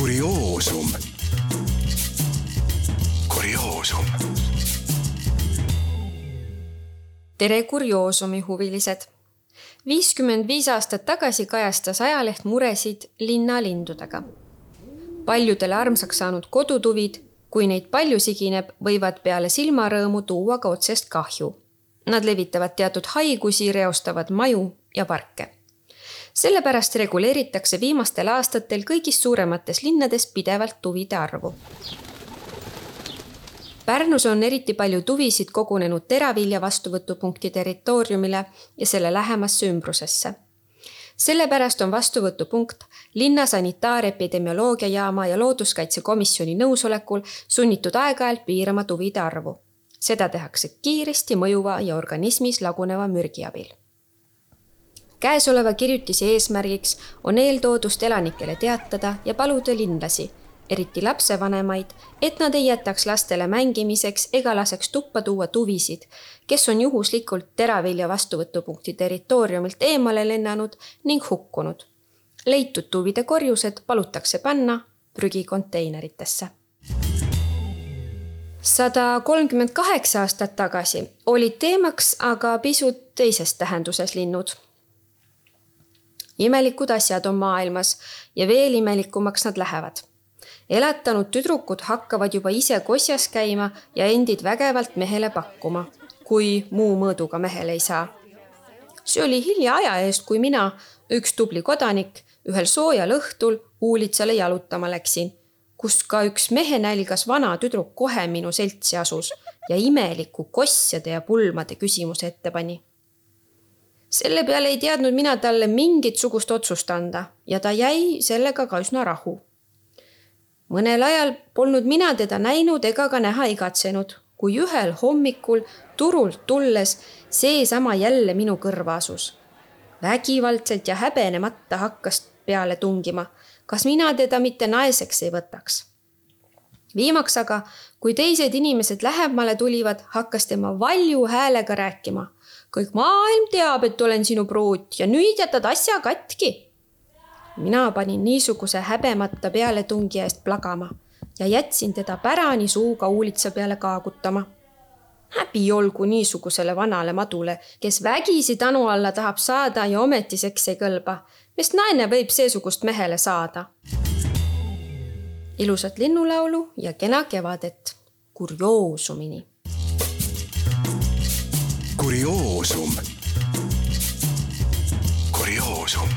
kurioosum. kurioosum. tere, kurioosumi huvilised. viiskümmend viis aastat tagasi kajastas ajaleht muresid linnalindudega. paljudele armsaks saanud kodutuvid, kui neid palju sigineb, võivad peale silmarõõmu tuua ka otsest kahju. Nad levitavad teatud haigusi, reostavad maju ja parke sellepärast reguleeritakse viimastel aastatel kõigis suuremates linnades pidevalt tuvide arvu. Pärnus on eriti palju tuvisid kogunenud teravilja vastuvõtupunkti territooriumile ja selle lähemasse ümbrusesse. sellepärast on vastuvõtupunkt linna sanitaarepidemioloogiajaama ja looduskaitsekomisjoni nõusolekul sunnitud aeg-ajalt piirama tuvide arvu. seda tehakse kiiresti mõjuva ja organismis laguneva mürgi abil käesoleva kirjutise eesmärgiks on eeltoodust elanikele teatada ja paluda linlasi, eriti lapsevanemaid, et nad ei jätaks lastele mängimiseks ega laseks tuppa tuua tuvisid, kes on juhuslikult teravilja vastuvõtupunkti territooriumilt eemale lennanud ning hukkunud. leitud tuvide korjused palutakse panna prügikonteineritesse sada kolmkümmend kaheksa aastat tagasi olid teemaks aga pisut teises tähenduses linnud imelikud asjad on maailmas ja veel imelikumaks nad lähevad. elatanud tüdrukud hakkavad juba ise kosjas käima ja endid vägevalt mehele pakkuma, kui muu mõõduga mehele ei saa. see oli hilja aja eest, kui mina, üks tubli kodanik, ühel soojal õhtul Uulitsale jalutama läksin, kus ka üks mehenälgas vana tüdruk kohe minu seltsi asus ja imeliku kossade ja pulmade küsimuse ette pani selle peale ei teadnud mina talle mingit sugust otsust anda ja ta jäi sellega ka üsna rahu. mõnel ajal polnud mina teda näinud ega ka näha igatsenud, kui ühel hommikul turult tulles seesama jälle minu kõrva asus. vägivaldselt ja häbenemata hakkas peale tungima, kas mina teda mitte naiseks ei võtaks. viimaks aga, kui teised inimesed lähemale tulivad, hakkas tema valju häälega rääkima kõik maailm teab, et olen sinu pruut ja nüüd jätad asja katki. mina panin niisuguse häbemata pealetungi eest plagama ja jätsin teda pärani suuga uulitsa peale kaagutama. häbi olgu niisugusele vanale madule, kes vägisi tanu alla tahab saada ja ometi seks ei kõlba, sest naine võib seesugust mehele saada. Ilusat linnulaulu ja kena kevadet kurioosumini kurioosum. kurioosum